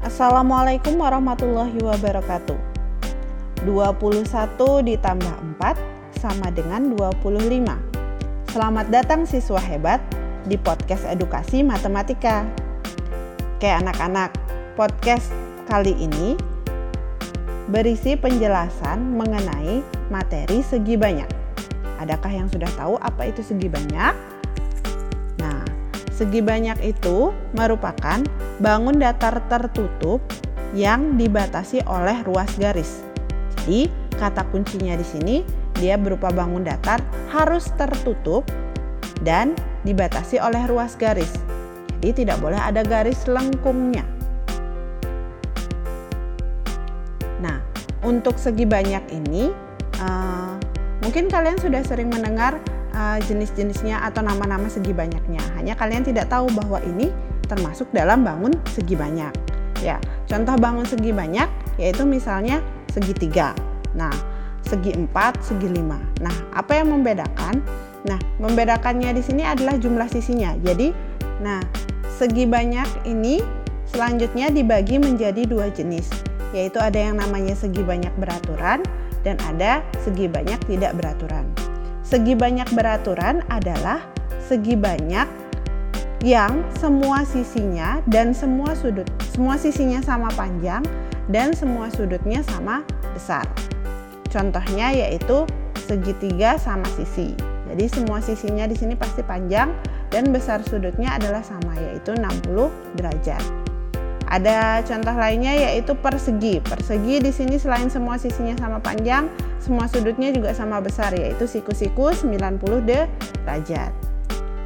Assalamualaikum warahmatullahi wabarakatuh. 21 ditambah 4 sama dengan 25. Selamat datang siswa hebat di podcast edukasi matematika. Kayak anak-anak, podcast kali ini berisi penjelasan mengenai materi segi banyak. Adakah yang sudah tahu apa itu segi banyak? Segi banyak itu merupakan bangun datar tertutup yang dibatasi oleh ruas garis. Jadi, kata kuncinya di sini dia berupa bangun datar harus tertutup dan dibatasi oleh ruas garis. Jadi tidak boleh ada garis lengkungnya. Nah, untuk segi banyak ini uh, mungkin kalian sudah sering mendengar uh, jenis-jenisnya atau nama-nama segi banyaknya. Hanya kalian tidak tahu bahwa ini termasuk dalam bangun segi banyak. Ya, contoh bangun segi banyak yaitu misalnya segitiga. Nah, segi empat, segi lima. Nah, apa yang membedakan? Nah, membedakannya di sini adalah jumlah sisinya. Jadi, nah, segi banyak ini selanjutnya dibagi menjadi dua jenis, yaitu ada yang namanya segi banyak beraturan dan ada segi banyak tidak beraturan. Segi banyak beraturan adalah segi banyak yang semua sisinya dan semua sudut, semua sisinya sama panjang dan semua sudutnya sama besar. Contohnya yaitu segitiga sama sisi. Jadi semua sisinya di sini pasti panjang dan besar sudutnya adalah sama yaitu 60 derajat. Ada contoh lainnya yaitu persegi. Persegi di sini selain semua sisinya sama panjang, semua sudutnya juga sama besar yaitu siku-siku 90 derajat.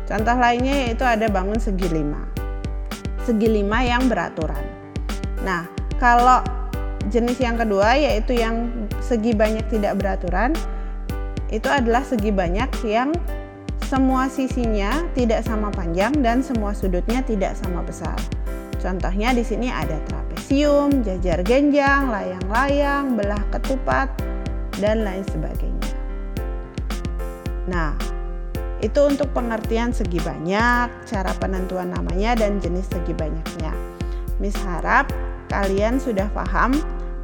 Contoh lainnya yaitu ada bangun segi lima. Segi lima yang beraturan. Nah, kalau jenis yang kedua yaitu yang segi banyak tidak beraturan itu adalah segi banyak yang semua sisinya tidak sama panjang dan semua sudutnya tidak sama besar. Contohnya di sini ada trapesium, jajar genjang, layang-layang, belah ketupat, dan lain sebagainya. Nah, itu untuk pengertian segi banyak, cara penentuan namanya, dan jenis segi banyaknya. Miss harap kalian sudah paham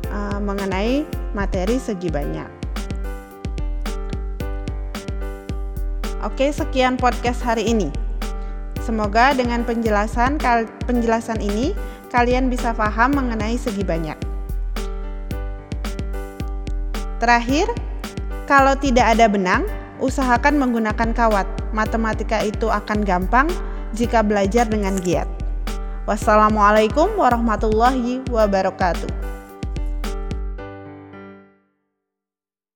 uh, mengenai materi segi banyak. Oke, sekian podcast hari ini. Semoga dengan penjelasan penjelasan ini kalian bisa paham mengenai segi banyak. Terakhir, kalau tidak ada benang, usahakan menggunakan kawat. Matematika itu akan gampang jika belajar dengan giat. Wassalamualaikum warahmatullahi wabarakatuh.